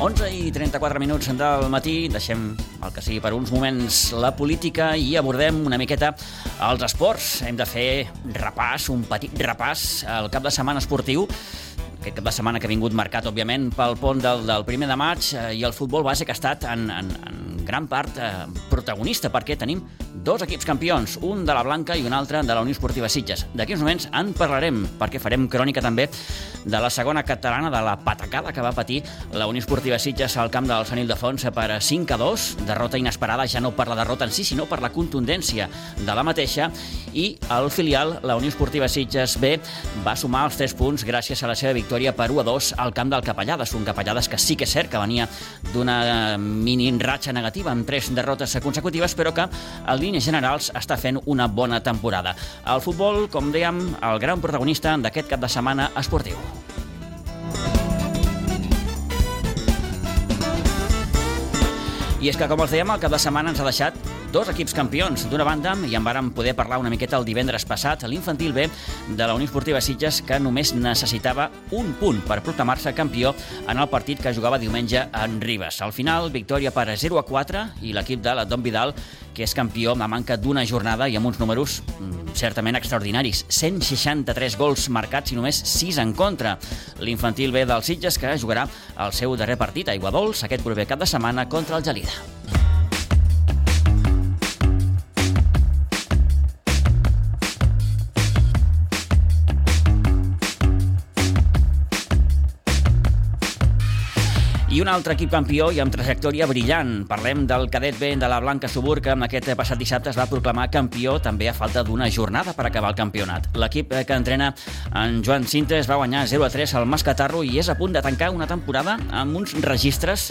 11 i 34 minuts del matí, deixem el que sigui per uns moments la política i abordem una miqueta els esports. Hem de fer repàs, un petit repàs al cap de setmana esportiu. Aquest cap de setmana que ha vingut marcat, òbviament, pel pont del, del primer de maig eh, i el futbol base que ha estat en, en, en gran part eh, protagonista, perquè tenim dos equips campions, un de la Blanca i un altre de la Unió Esportiva Sitges. D'aquí uns moments en parlarem, perquè farem crònica també de la segona catalana de la patacada que va patir la Unió Esportiva Sitges al camp del Sant Ildefons per 5 a 2, derrota inesperada ja no per la derrota en si, sinó per la contundència de la mateixa, i el filial, la Unió Esportiva Sitges B, va sumar els 3 punts gràcies a la seva victòria per 1 a 2 al camp del Capellades, un Capellades que sí que és cert que venia d'una mini ratxa negativa amb 3 derrotes consecutives, però que en línies generals està fent una bona temporada. El futbol, com dèiem, el gran protagonista d'aquest cap de setmana esportiu. I és que, com els dèiem, el cap de setmana ens ha deixat dos equips campions. D'una banda, i en vàrem poder parlar una miqueta el divendres passat, l'infantil B de la Unió Esportiva Sitges, que només necessitava un punt per proclamar-se campió en el partit que jugava diumenge en Ribes. Al final, victòria per 0 a 4 i l'equip de la Don Vidal, que és campió amb la manca d'una jornada i amb uns números mm, certament extraordinaris. 163 gols marcats i només 6 en contra. L'infantil B del Sitges, que jugarà el seu darrer partit a Iguadols aquest proper cap de setmana contra el Gelida. I un altre equip campió i amb trajectòria brillant. Parlem del cadet B de la Blanca Subur, que amb aquest passat dissabte es va proclamar campió també a falta d'una jornada per acabar el campionat. L'equip que entrena en Joan Cintes va guanyar 0-3 al Mascatarro i és a punt de tancar una temporada amb uns registres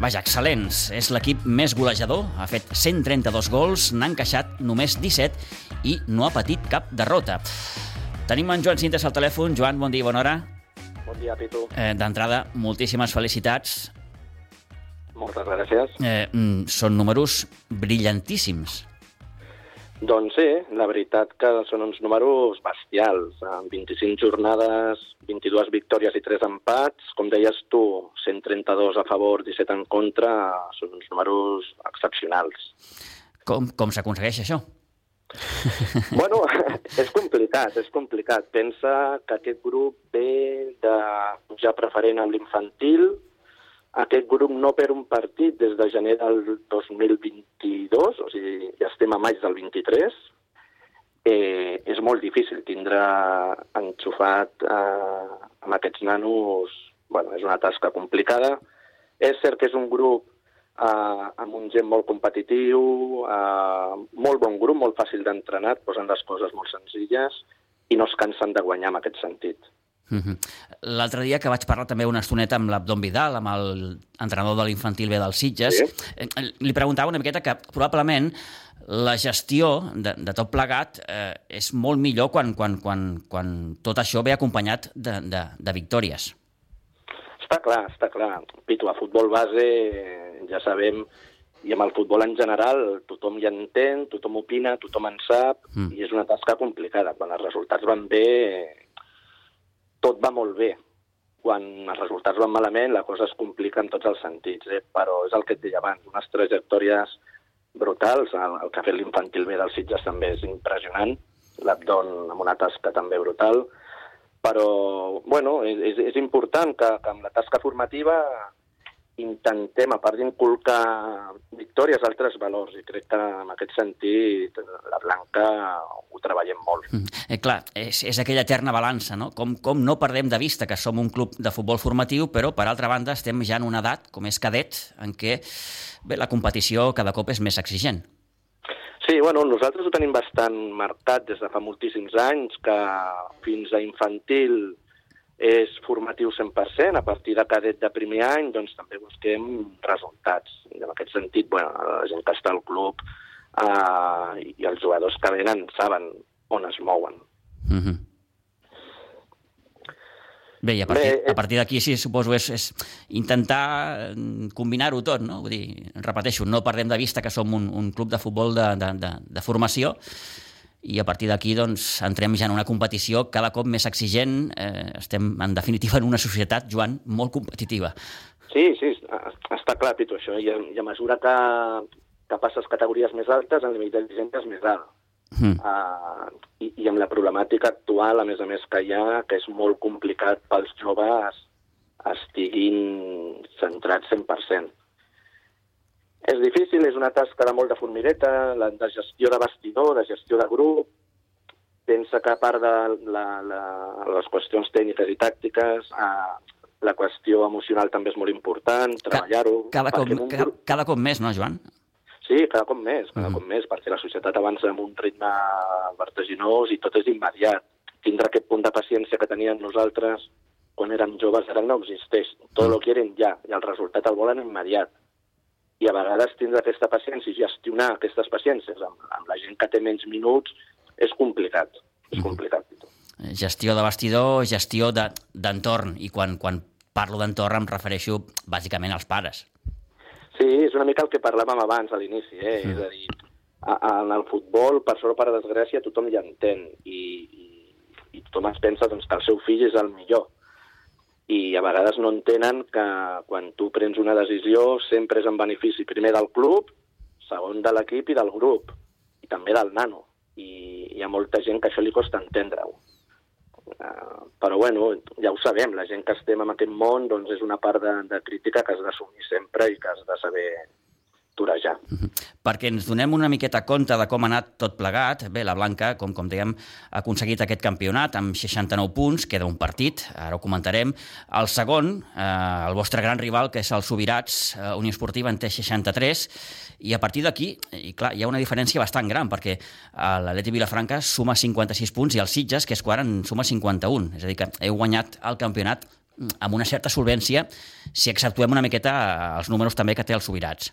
vaja, excel·lents. És l'equip més golejador, ha fet 132 gols, n'ha encaixat només 17 i no ha patit cap derrota. Tenim en Joan Cintes al telèfon. Joan, bon dia, bona hora. Dia, Pitu. Eh, D'entrada, moltíssimes felicitats. Moltes gràcies. Eh, mm, són números brillantíssims. Doncs sí, la veritat que són uns números bestials. En 25 jornades, 22 victòries i 3 empats. Com deies tu, 132 a favor, 17 en contra. Són uns números excepcionals. Com, com s'aconsegueix això? Bueno, és complicat, és complicat. Pensa que aquest grup ve de ja preferent amb l'infantil. Aquest grup no perd un partit des de gener del 2022, o sigui, ja estem a maig del 23. Eh, és molt difícil tindre enxufat eh, amb aquests nanos... Bueno, és una tasca complicada. És cert que és un grup eh, amb un gent molt competitiu, eh, molt bon grup, molt fàcil d'entrenar, posen les coses molt senzilles i no es cansen de guanyar en aquest sentit. Uh -huh. L'altre dia que vaig parlar també una estoneta amb l'Abdon Vidal, amb l'entrenador de l'infantil B del Sitges, Sí. eh, li preguntava una miqueta que probablement la gestió de, de tot plegat eh, és molt millor quan, quan, quan, quan tot això ve acompanyat de, de, de victòries. Està clar, està clar. Pitu, a futbol base ja sabem, i amb el futbol en general, tothom hi entén, tothom opina, tothom en sap, Mm. i és una tasca complicada. Quan els resultats van bé, tot va molt bé. Quan els resultats van malament, la cosa es complica en tots els sentits, eh? però és el que et deia abans, unes trajectòries brutals. El, el que ha fet l'infantil B dels Sitges també és impressionant, l'Abdon amb una tasca també brutal, però, bueno, és, és, important que, que amb la tasca formativa intentem, a part d'inculcar victòries, altres valors, i crec que en aquest sentit la Blanca ho treballem molt. Mm. Eh, clar, és, és aquella eterna balança, no? Com, com no perdem de vista que som un club de futbol formatiu, però, per altra banda, estem ja en una edat, com és cadet, en què bé, la competició cada cop és més exigent. Sí, bueno, nosaltres ho tenim bastant marcat des de fa moltíssims anys, que fins a infantil és formatiu 100%, a partir de cadet de primer any doncs també busquem resultats. I en aquest sentit, bueno, la gent que està al club eh, i els jugadors que venen saben on es mouen. Mm -hmm. Bé, i a partir, Bé, a partir d'aquí, sí, suposo, és, és intentar mm, combinar-ho tot, no? Vull dir, repeteixo, no perdem de vista que som un, un club de futbol de, de, de, de formació i a partir d'aquí doncs, entrem ja en una competició cada cop més exigent. Eh, estem, en definitiva, en una societat, Joan, molt competitiva. Sí, sí, està clar, Pitu, això. I a, i a mesura que, que passes categories més altes, el nivell d'exigència és més alt. Mm. Uh, i, I amb la problemàtica actual, a més a més, que hi ha, que és molt complicat pels joves estiguin centrats 100%. És difícil, és una tasca de molt de formigueta, la, de gestió de vestidor, de gestió de grup. Pensa que a part de la, la, les qüestions tècniques i tàctiques, eh, la qüestió emocional també és molt important, treballar-ho... Cada, cop, un... cada, cada cop més, no, Joan? Sí, cada cop més, cada uh -huh. cop més, perquè la societat avança amb un ritme vertiginós i tot és immediat. Tindre aquest punt de paciència que teníem nosaltres quan érem joves ara no existeix. Tot -huh. lo quieren ja, i el resultat el volen immediat i a vegades tindre aquesta paciència i gestionar aquestes paciències amb, amb la gent que té menys minuts és complicat, és mhm. complicat. Mm -hmm. Gestió de vestidor, gestió d'entorn, de, i quan, quan parlo d'entorn em refereixo bàsicament als pares. Sí, és una mica el que parlàvem abans a l'inici, eh? Mm. és a dir, a, a, en el futbol, per sort per desgràcia, tothom hi entén i, i, i tothom es pensa doncs, que el seu fill és el millor i a vegades no entenen que quan tu prens una decisió sempre és en benefici primer del club, segon de l'equip i del grup, i també del nano. I hi ha molta gent que això li costa entendre-ho. Uh, però bueno, ja ho sabem, la gent que estem en aquest món doncs és una part de, de crítica que has d'assumir sempre i que has de saber torejar. Uh -huh. Perquè ens donem una miqueta compte de com ha anat tot plegat. Bé, la Blanca, com, com dèiem, ha aconseguit aquest campionat amb 69 punts, queda un partit, ara ho comentarem. El segon, eh, el vostre gran rival, que és el Subirats, eh, Unió Esportiva, en té 63, i a partir d'aquí, i clar, hi ha una diferència bastant gran, perquè eh, l'Atleti Vilafranca suma 56 punts i el Sitges, que és quart, en suma 51. És a dir, que heu guanyat el campionat amb una certa solvència si exceptuem una miqueta els números també que té els Subirats.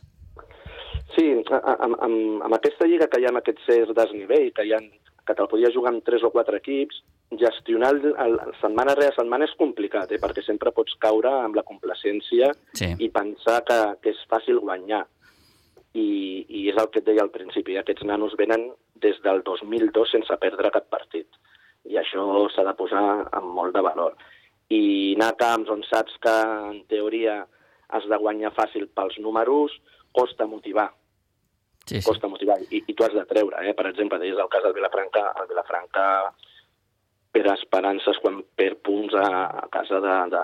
Sí, amb, amb, amb aquesta lliga que hi ha aquest cert desnivell, que, hi ha, que te'l podia jugar amb tres o quatre equips, gestionar el, el, el setmana rere setmana és complicat, eh? perquè sempre pots caure amb la complacència sí. i pensar que, que és fàcil guanyar. I, I és el que et deia al principi, aquests nanos venen des del 2002 sense perdre cap partit. I això s'ha de posar amb molt de valor. I anar a camps on saps que, en teoria, has de guanyar fàcil pels números, costa motivar sí, sí. costa motivar, i, i tu has de treure. Eh? Per exemple, deies el cas del Vilafranca, el Vilafranca per esperances quan per punts a, a casa de, de,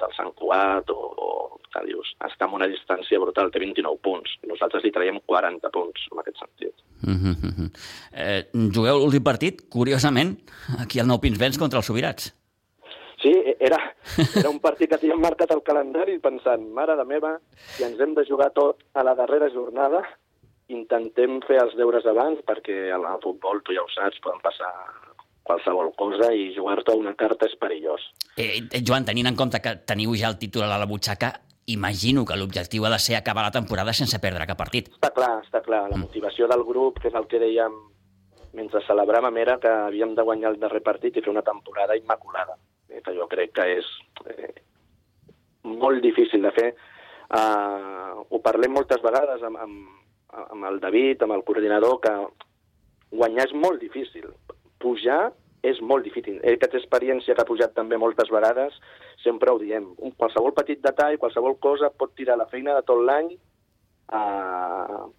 del Sant Cuat o, o que dius, està en una distància brutal, té 29 punts. Nosaltres li traiem 40 punts en aquest sentit. Mm -hmm. eh, jugueu l'últim partit, curiosament, aquí al Nou Pins Vents contra els Sobirats. Sí, era, era un partit que havíem marcat al calendari pensant, mare de meva, si ens hem de jugar tot a la darrera jornada, intentem fer els deures abans perquè al futbol, tu ja ho saps, poden passar qualsevol cosa i jugar-te una carta és perillós. Eh, eh, Joan, tenint en compte que teniu ja el títol a la butxaca, imagino que l'objectiu ha de ser acabar la temporada sense perdre cap partit. Està clar, està clar. La mm. motivació del grup, que és el que dèiem mentre celebràvem, era que havíem de guanyar el darrer partit i fer una temporada immaculada, eh, que jo crec que és eh, molt difícil de fer. Uh, ho parlem moltes vegades amb, amb, amb el David, amb el coordinador, que guanyar és molt difícil. Pujar és molt difícil. Ell que té experiència, que ha pujat també moltes vegades, sempre ho diem. Un, qualsevol petit detall, qualsevol cosa pot tirar la feina de tot l'any a,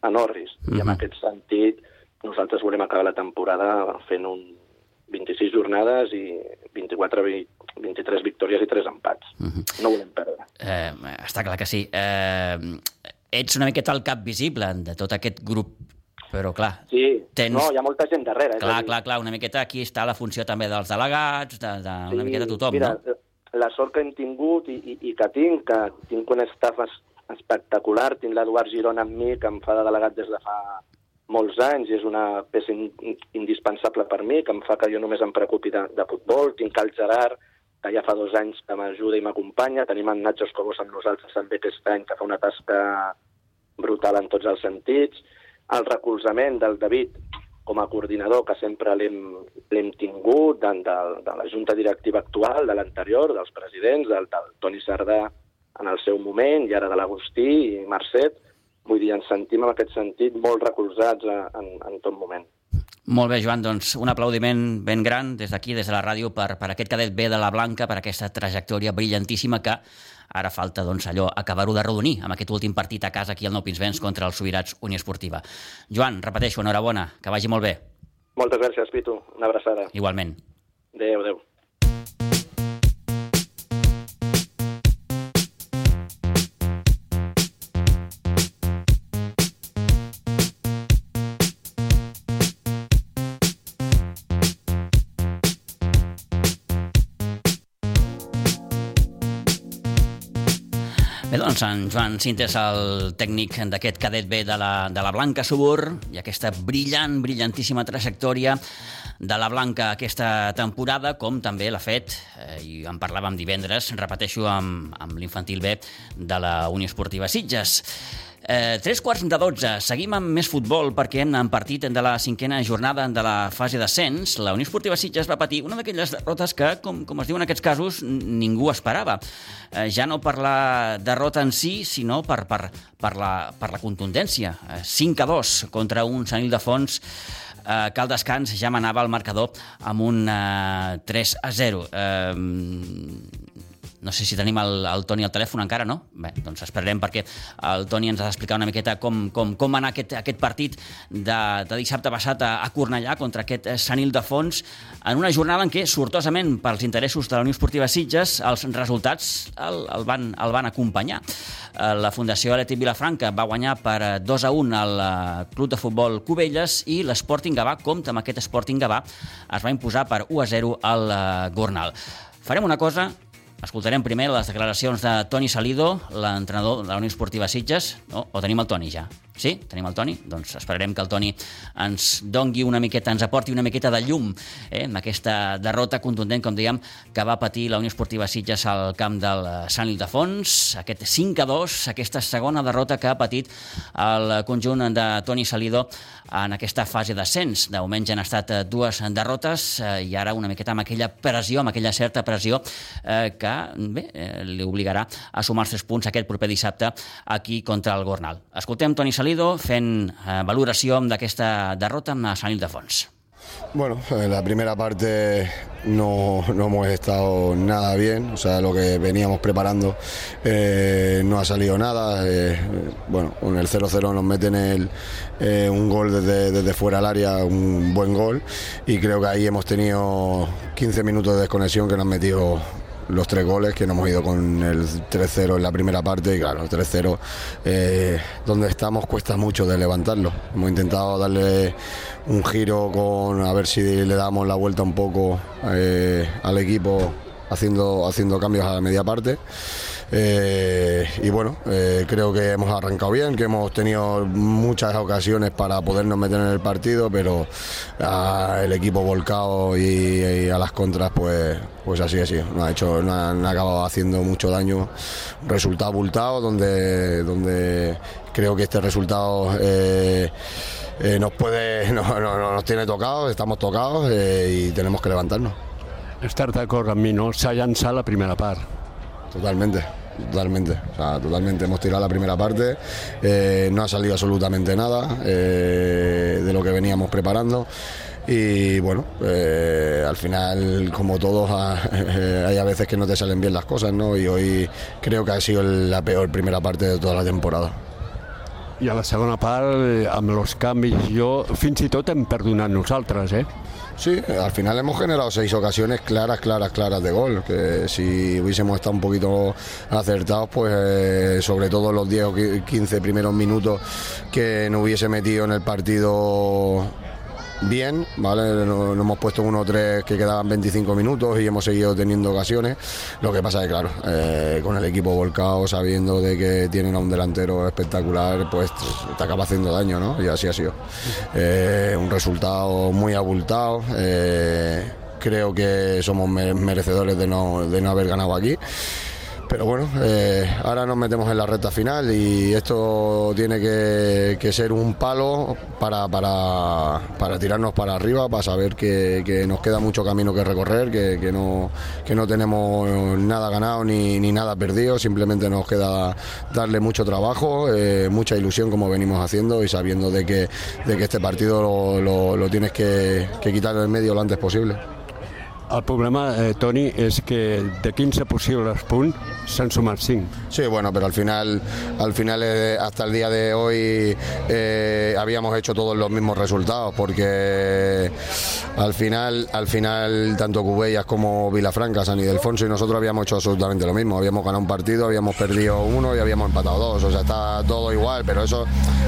a Norris. Mm -hmm. I en mhm. aquest sentit, nosaltres volem acabar la temporada fent un 26 jornades i 24, 23 victòries i 3 empats. Mm -hmm. No volem perdre. Eh, està clar que sí. Eh, ets una miqueta el cap visible de tot aquest grup però clar... Sí, tens... no, hi ha molta gent darrere. Clar, clar, clar, una miqueta aquí està la funció també dels delegats, de, de sí, una miqueta tothom, mira, no? La sort que hem tingut i, i, i que tinc, que tinc un staff espectacular, tinc l'Eduard Girona amb mi, que em fa de delegat des de fa molts anys i és una peça in, indispensable per mi, que em fa que jo només em preocupi de, de futbol. Tinc el Gerard, que ja fa dos anys que m'ajuda i m'acompanya. Tenim en Nacho Escobos amb nosaltres també aquest any, que fa una tasca brutal en tots els sentits. El recolzament del David com a coordinador, que sempre l'hem tingut, de, de, de la junta directiva actual, de l'anterior, dels presidents, del, del Toni Sardà en el seu moment, i ara de l'Agustí i Marcet. Vull dir, ens sentim en aquest sentit molt recolzats en, en tot moment. Molt bé, Joan, doncs un aplaudiment ben gran des d'aquí, des de la ràdio, per, per aquest cadet B de la Blanca, per aquesta trajectòria brillantíssima que Ara falta doncs, allò acabar-ho de redonir amb aquest últim partit a casa aquí al Nou Pinsbens contra els Sobirats Unió Esportiva. Joan, repeteixo, enhorabona, que vagi molt bé. Moltes gràcies, Pitu. Una abraçada. Igualment. Adéu, adéu. Doncs, en Joan Cintes, el tècnic d'aquest cadet B de la, de la Blanca Subur, i aquesta brillant, brillantíssima trajectòria de la Blanca aquesta temporada, com també l'ha fet, eh, i en parlàvem divendres, repeteixo, amb, amb l'infantil B de la Unió Esportiva Sitges. Eh, tres quarts de dotze. Seguim amb més futbol perquè en partit de la cinquena jornada de la fase d'ascens, la Unió Esportiva Sitges va patir una d'aquelles derrotes que, com, com es diu en aquests casos, ningú esperava. Eh, ja no per la derrota en si, sinó per, per, per, la, per la contundència. Eh, 5 a 2 contra un Sant Ildefons eh, que al descans ja manava el marcador amb un eh, 3 a 0. Eh, no sé si tenim el, el Toni al telèfon encara, no? Bé, doncs esperarem perquè el Toni ens ha d'explicar una miqueta com, com, com anar aquest, aquest partit de, de dissabte passat a, a Cornellà contra aquest Sant Ildefons en una jornada en què, sortosament, pels interessos de la Unió Esportiva Sitges, els resultats el, el, van, el van acompanyar. Eh, la Fundació Atlètic Vilafranca va guanyar per 2 a 1 al eh, Club de Futbol Cubelles i l'Sporting Gavà, compta amb aquest Sporting Gavà, es va imposar per 1 a 0 al eh, Gornal. Farem una cosa, Escoltarem primer les declaracions de Toni Salido, l'entrenador de la Unió Esportiva Sitges. No? O tenim el Toni ja? Sí? Tenim el Toni? Doncs esperarem que el Toni ens dongui una miqueta, ens aporti una miqueta de llum eh, amb aquesta derrota contundent, com dèiem, que va patir la Unió Esportiva Sitges al camp del Sant Ildefons. Aquest 5 a 2, aquesta segona derrota que ha patit el conjunt de Toni Salido en aquesta fase d'ascens. De moment ja han estat dues derrotes eh, i ara una miqueta amb aquella pressió, amb aquella certa pressió eh, que bé, eh, li obligarà a sumar els tres punts aquest proper dissabte aquí contra el Gornal. Escoltem Toni Salido fent eh, valoració d'aquesta derrota amb Sant Ildefons. Bueno, en la primera parte no, no, hemos estado nada bien, o sea, lo que veníamos preparando eh, no ha salido nada. Eh, bueno, con el 0-0 nos meten eh, un gol desde, desde, fuera del área, un buen gol, y creo que ahí hemos tenido 15 minutos de desconexión que nos han metido los tres goles, que nos hemos ido con el 3-0 en la primera parte y claro, el 3-0 eh, donde estamos cuesta mucho de levantarlo. Hemos intentado darle un giro con a ver si le damos la vuelta un poco eh, al equipo haciendo, haciendo cambios a la media parte. Eh, y bueno, eh, creo que hemos arrancado bien, que hemos tenido muchas ocasiones para podernos meter en el partido, pero ah, el equipo volcado y, a las contras, pues, pues así así. No ha hecho, no han acabado haciendo mucho daño. Resultado abultado, donde, donde creo que este resultado eh, nos puede, no, no, nos tiene tocados, estamos tocados y tenemos que levantarnos. Estar d'acord amb mi, no? S'ha la primera part. Totalmente, totalmente. O sea, totalmente. Hemos tirado la primera parte, eh, no ha salido absolutamente nada eh, de lo que veníamos preparando. Y bueno, eh, al final, como todos, hay a veces que no te salen bien las cosas, ¿no? Y hoy creo que ha sido la peor primera parte de toda la temporada. I a la segona part, amb els canvis, jo fins i tot hem perdonat eh? Sí, al final hemos generado seis ocasiones claras, claras, claras de gol. Que si hubiésemos estado un poquito acertados, pues eh, sobre todo los 10 o 15 primeros minutos que no hubiese metido en el partido bien, ¿vale? Nos, hemos puesto uno o tres que quedaban 25 minutos y hemos seguido teniendo ocasiones. Lo que pasa es que, claro, eh, con el equipo volcado, sabiendo de que tienen a un delantero espectacular, pues te acaba haciendo daño, ¿no? Y así ha sido. Eh, un resultado muy abultado. Eh, creo que somos merecedores de no, de no haber ganado aquí. Pero bueno, eh, ahora nos metemos en la recta final y esto tiene que, ser un palo para, para, para, tirarnos para arriba, para saber que, nos queda mucho camino que recorrer, que, que, no, que no tenemos nada ganado ni, ni nada perdido, simplemente nos queda darle mucho trabajo, eh, mucha ilusión como venimos haciendo y sabiendo de que, de que este partido lo, lo, lo tienes que, que quitar del medio lo antes posible. El problema, eh, Toni, és que de 15 possibles punts s'han sumat 5. Sí, bueno, pero al final, al final eh, hasta el día de hoy eh, habíamos hecho todos los mismos resultados, porque al final, al final tanto Cubellas como Vilafranca, San Ildefonso y nosotros habíamos hecho absolutamente lo mismo. Habíamos ganado un partido, habíamos perdido uno y habíamos empatado dos. O sea, está todo igual, pero eso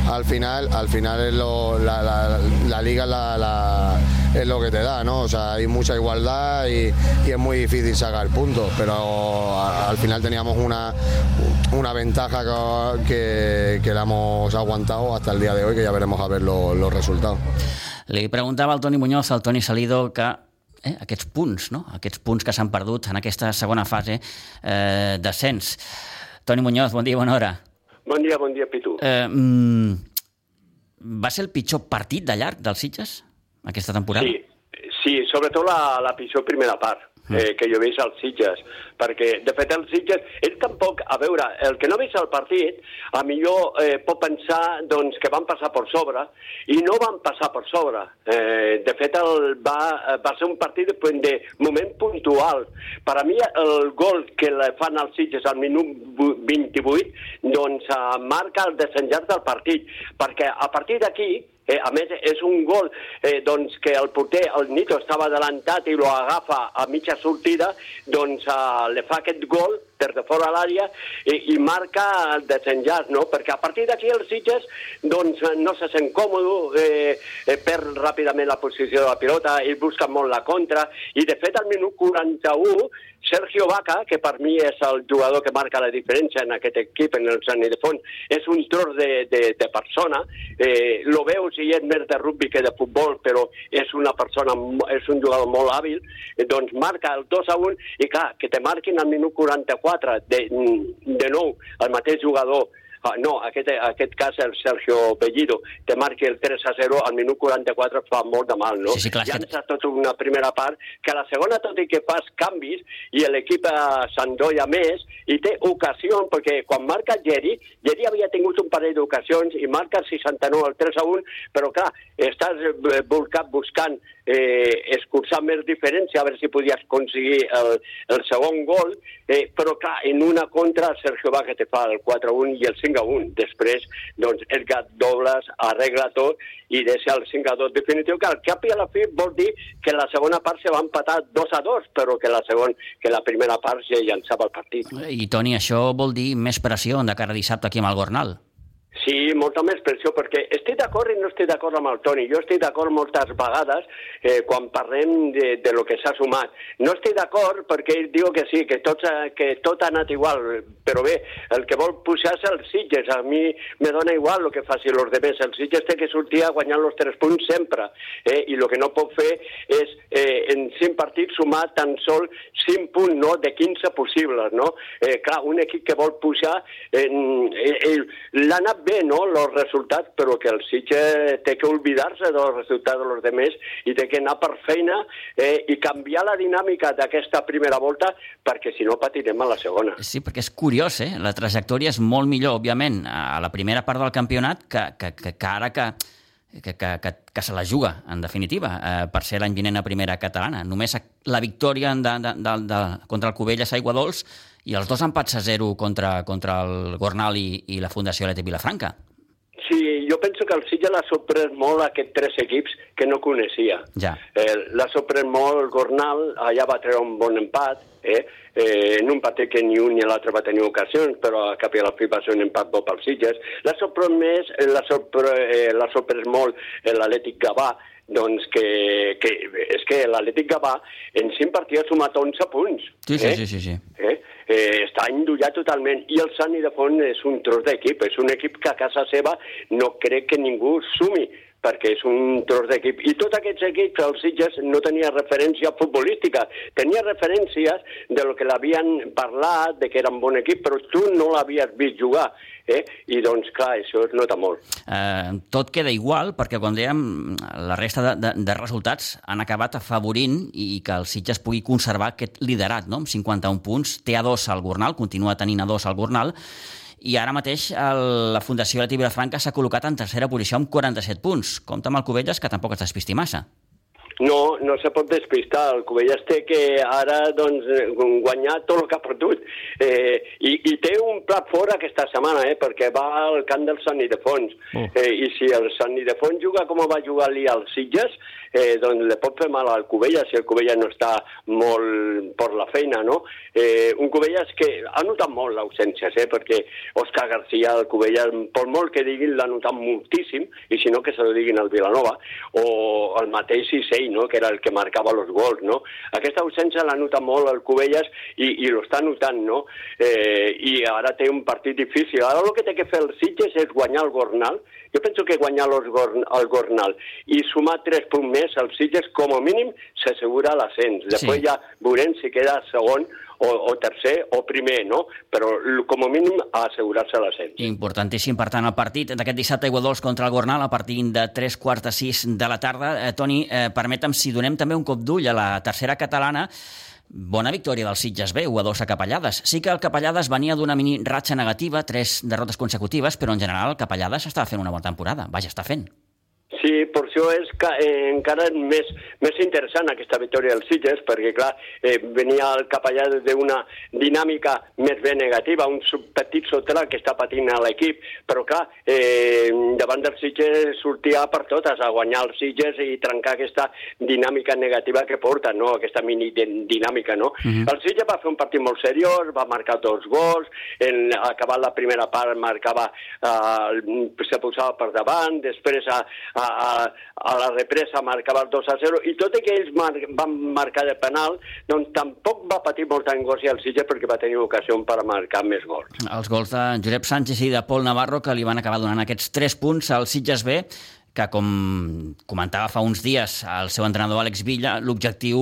al final, al final es lo, la, la, liga la, la, es lo que te da, ¿no? O sea, hay mucha igualdad y, y es muy difícil sacar puntos, pero a- al final teníamos una, una ventaja que, que la hemos aguantado hasta el día de hoy, que ya veremos a ver lo- los resultados. Li preguntava al Toni Muñoz, al Toni Salido, que eh, aquests punts, no? aquests punts que s'han perdut en aquesta segona fase eh, d'ascens. Toni Muñoz, bon dia, bona hora. Bon dia, bon dia, Pitu. Eh, mm, va ser el pitjor partit de llarg dels Sitges aquesta temporada? Sí, sí, sobretot la, la pitjor primera part eh, que jo vist als Sitges, perquè, de fet, els Sitges, ell tampoc, a veure, el que no vist el partit, a millor eh, pot pensar doncs, que van passar per sobre, i no van passar per sobre. Eh, de fet, el, va, va ser un partit de, de moment puntual. Per a mi, el gol que le fan als Sitges al minut vu- 28, doncs eh, marca el desenllaç del partit, perquè a partir d'aquí, Eh, a més, és un gol eh, doncs, que el porter, el Nito, estava adelantat i lo agafa a mitja sortida, doncs eh, le fa aquest gol des de fora l'àrea i, i marca el desenllaç, no? Perquè a partir d'aquí els Sitges doncs, eh, no se sent còmode, eh, eh, perd ràpidament la posició de la pilota, ell busca molt la contra, i de fet al minut 41 Sergio Vaca, que per mi és el jugador que marca la diferència en aquest equip, en el Sant Ildefons, és un tros de, de, de persona. Eh, lo veus i és més de rugby que de futbol, però és una persona, és un jugador molt hàbil. Eh, doncs marca el 2 a 1 i clar, que te marquin al minut 44 de, de nou el mateix jugador Ah, no, aquest, aquest cas el Sergio Bellido te marqui el 3 a 0 al minut 44 fa molt de mal, no? Sí, sí, clar, és que- Llança tota una primera part, que a la segona, tot i que fas canvis, i l'equip eh, s'endolla més, i té ocasió, perquè quan marca Geri, Geri havia tingut un parell d'ocasions, i marca el 69 al 3 a 1, però clar, estàs eh, buscant, buscant eh, escurçar més diferència, a veure si podies aconseguir el, el segon gol, eh, però clar, en una contra Sergio Vaca te fa el 4 a 1 i el 5 a 1. Després, doncs, Edgar Dobles arregla tot i deixa el 5 a 2 definitiu, que al cap i a la fi vol dir que la segona part se va empatar 2 a 2, però que la, segon, que la primera part ja llançava el partit. I, Toni, això vol dir més pressió de cara a dissabte aquí amb el Gornal. Sí, molta més pressió, perquè estic d'acord i no estic d'acord amb el Toni. Jo estic d'acord moltes vegades eh, quan parlem de, de lo que s'ha sumat. No estic d'acord perquè ell diu que sí, que tot, que tot ha anat igual, però bé, el que vol pujar és el Sitges. A mi me dona igual el que faci els demés. El Sitges té que sortir a guanyar els tres punts sempre, eh? i el que no pot fer és eh, en 5 partits sumar tan sol 5 punts, no?, de 15 possibles, no? Eh, clar, un equip que vol pujar, eh, eh, l'ha anat bé, no?, els resultats, però que el Sitges té que oblidar-se dels resultats dels demés i té que anar per feina eh, i canviar la dinàmica d'aquesta primera volta perquè si no patirem a la segona. Sí, perquè és curiós, eh? La trajectòria és molt millor, òbviament, a la primera part del campionat que, que, que, que ara que, que, que, que, que se la juga, en definitiva, eh, per ser l'any vinent a primera catalana. Només la victòria de, de, de, de, contra el Cubelles Aigua Dols i els dos empats a zero contra, contra el Gornal i, i la Fundació Leti Vilafranca. Sí, jo penso que el Sitges l'ha sorprès molt aquests tres equips que no coneixia. Ja. Eh, l'ha sorprès molt el Gornal, allà va treure un bon empat, eh? Eh, en un partit que ni un ni l'altre va tenir ocasions, però a cap i a la fi va ser un empat bo pels Sitges. L'ha sorprès més, eh, l'ha sorprès, eh, sorprès molt eh, l'Atlètic Gavà, doncs que, que és que l'Atlètic Gavà en cinc partits ha sumat 11 punts. Sí, sí, eh? sí, sí, sí. Eh? Eh, està endollat totalment. I el Sant Ildefons és un tros d'equip, és un equip que a casa seva no crec que ningú sumi perquè és un tros d'equip. I tots aquests equips, els Sitges, no tenia referència futbolística. Tenia referències de lo que l'havien parlat, de que era un bon equip, però tu no l'havies vist jugar. Eh? I doncs, clar, això es nota molt. Eh, tot queda igual perquè, com dèiem, la resta de, de, de resultats han acabat afavorint i que el Sitges pugui conservar aquest liderat, no? amb 51 punts. Té a dos al Gornal, continua tenint a dos al Gornal, i ara mateix el, la Fundació Leti Vilafranca s'ha col·locat en tercera posició amb 47 punts. Compte amb el Cubelles, que tampoc es despisti massa. no, no se pot despistar. El Covelles té que ara doncs, guanyar tot el que ha perdut. Eh, i, I té un plat fora aquesta setmana, eh, perquè va al camp del Sant Idefons. Oh. Eh, I si el Sant Idefons juga com va jugar-li als Sitges, eh, doncs le pot fer mal al Covelles si el Covelles no està molt per la feina, no? Eh, un Covelles que ha notat molt l'ausència, eh, perquè Òscar García, el Covelles, per molt que diguin, l'ha notat moltíssim, i si no que se lo diguin al Vilanova, o el mateix Isei, no?, que era el que marcava els gols, no? Aquesta ausència l'ha notat molt el Covelles i, i l'està notant, no? Eh, I ara té un partit difícil. Ara el que té que fer el Sitges és guanyar el Gornal. Jo penso que guanyar el, Gorn, el Gornal i sumar tres punts més al Sitges, com a mínim, s'assegura l'ascens. Després sí. ja veurem si queda segon o, o tercer o primer, no? Però com a mínim a assegurar-se l'ascens. Importantíssim, per tant, el partit d'aquest dissabte a Iguadols contra el Gornal a partir de 3 quarts de 6 de la tarda. Eh, Toni, eh, permetem si donem també un cop d'ull a la tercera catalana, Bona victòria del Sitges B, 1 a 2 a Capellades. Sí que el Capellades venia d'una mini ratxa negativa, tres derrotes consecutives, però en general el Capellades estava fent una bona temporada. Vaja, està fent. Sí, per això és que, eh, encara més, més interessant aquesta victòria dels Sitges, perquè, clar, eh, venia el cap allà d'una dinàmica més ben negativa, un petit sotra que està patint a l'equip, però, clar, eh, davant dels Sitges sortia per totes a guanyar els Sitges i trencar aquesta dinàmica negativa que porta, no?, aquesta mini dinàmica, no? Mhm. -huh. El Sitges va fer un partit molt seriós, va marcar dos gols, en acabar la primera part marcava, eh, se posava per davant, després a, a a, a la represa marcava el 2 a 0 i tot i que ells mar van marcar de penal, doncs tampoc va patir molta angòcia el Sitges perquè va tenir ocasió per marcar més gols. Els gols de Josep Sánchez i de Pol Navarro que li van acabar donant aquests 3 punts al Sitges B que, com comentava fa uns dies el seu entrenador Àlex Villa, l'objectiu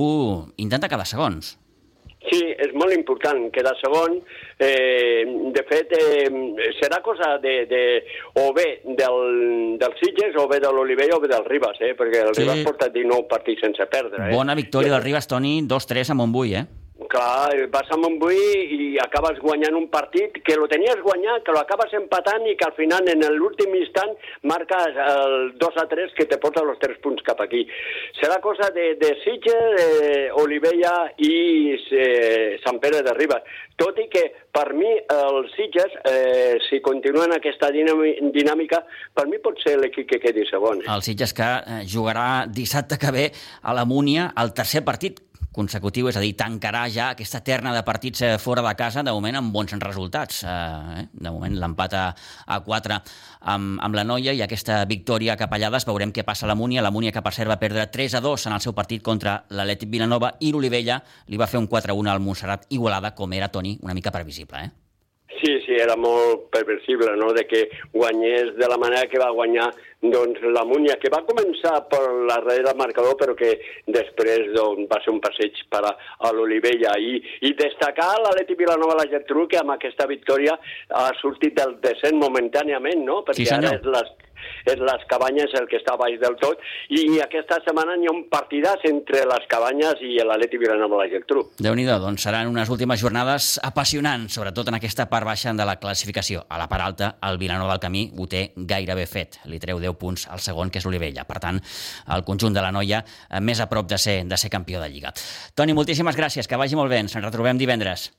intenta cada segons. Sí, és molt important quedar segon. Eh, de fet, eh, serà cosa de, de, o bé del, del Sitges, o bé de l'Olivella, o bé del Ribas, eh? perquè el sí. Ribas porta 19 partits sense perdre. Eh? Bona victòria del Ribas, Toni, 2-3 a Montbui, eh? Clar, vas a Montbui i acabes guanyant un partit que lo tenies guanyat, que lo acabes empatant i que al final, en l'últim instant, marques el 2 a 3 que te porta els 3 punts cap aquí. Serà cosa de, de Sitges, eh, Olivella i eh, Sant Pere de Ribes. Tot i que, per mi, els Sitges, eh, si continuen aquesta dinàmica, per mi pot ser l'equip que quedi segon. El Sitges que eh, jugarà dissabte que ve a la Múnia el tercer partit consecutiu, és a dir, tancarà ja aquesta terna de partits eh, fora de casa, de moment amb bons resultats. Eh, de moment l'empat a, a 4 amb, amb la Noia i aquesta victòria a Capellades, veurem què passa a la Múnia. La Múnia que per cert va perdre 3 a 2 en el seu partit contra l'Atlètic Vilanova i l'Olivella li va fer un 4 a 1 al Montserrat Igualada, com era Toni, una mica previsible. Eh? Sí, era molt perversible, no?, de que guanyés de la manera que va guanyar doncs, la Múnia, que va començar per la darrere del marcador, però que després doncs, va ser un passeig per a, a l'Olivella. I, I destacar l'Aleti Vilanova la Gertrú, que amb aquesta victòria ha sortit del descent momentàniament, no?, perquè sí, ara és les és les cabanyes el que està baix del tot, i aquesta setmana hi ha un partidàs entre les cabanyes i l'Atleti Vilanova la Geltrú. déu nhi doncs seran unes últimes jornades apassionants, sobretot en aquesta part baixa de la classificació. A la part alta, el Vilanova del Camí ho té gairebé fet. Li treu 10 punts al segon, que és l'Olivella. Per tant, el conjunt de la noia eh, més a prop de ser, de ser campió de Lliga. Toni, moltíssimes gràcies, que vagi molt bé. Ens retrobem divendres.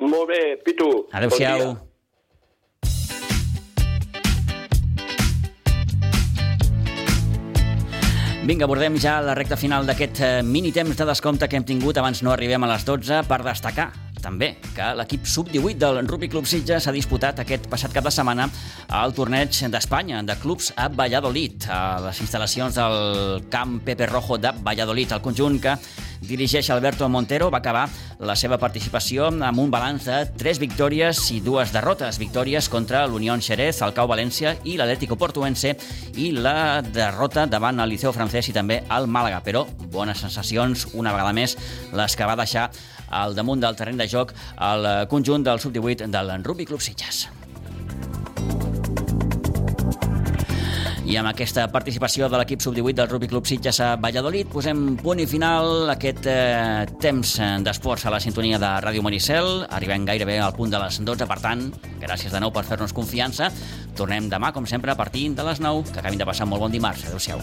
Molt bé, Pitu. Adéu-siau. Bon Vinga, abordem ja la recta final d'aquest eh, mini temps de descompte que hem tingut abans no arribem a les 12 per destacar també que l'equip sub-18 del Rugby Club Sitges s'ha disputat aquest passat cap de setmana al torneig d'Espanya de clubs a Valladolid, a les instal·lacions del camp Pepe Rojo de Valladolid. El conjunt que dirigeix Alberto Montero va acabar la seva participació amb un balanç de tres victòries i dues derrotes. Victòries contra l'Unió Xerez, el Cau València i l'Atlético Portuense i la derrota davant el Liceu francès i també el Màlaga. Però bones sensacions, una vegada més, les que va deixar al damunt del terreny de joc el conjunt del sub-18 del Rugby Club Sitges. I amb aquesta participació de l'equip sub-18 del Rugby Club Sitges a Valladolid posem punt i final aquest eh, temps d'esports a la sintonia de Ràdio Maricel. Arribem gairebé al punt de les 12, per tant, gràcies de nou per fer-nos confiança. Tornem demà, com sempre, a partir de les 9. Que acabin de passar molt bon dimarts. Adéu-siau.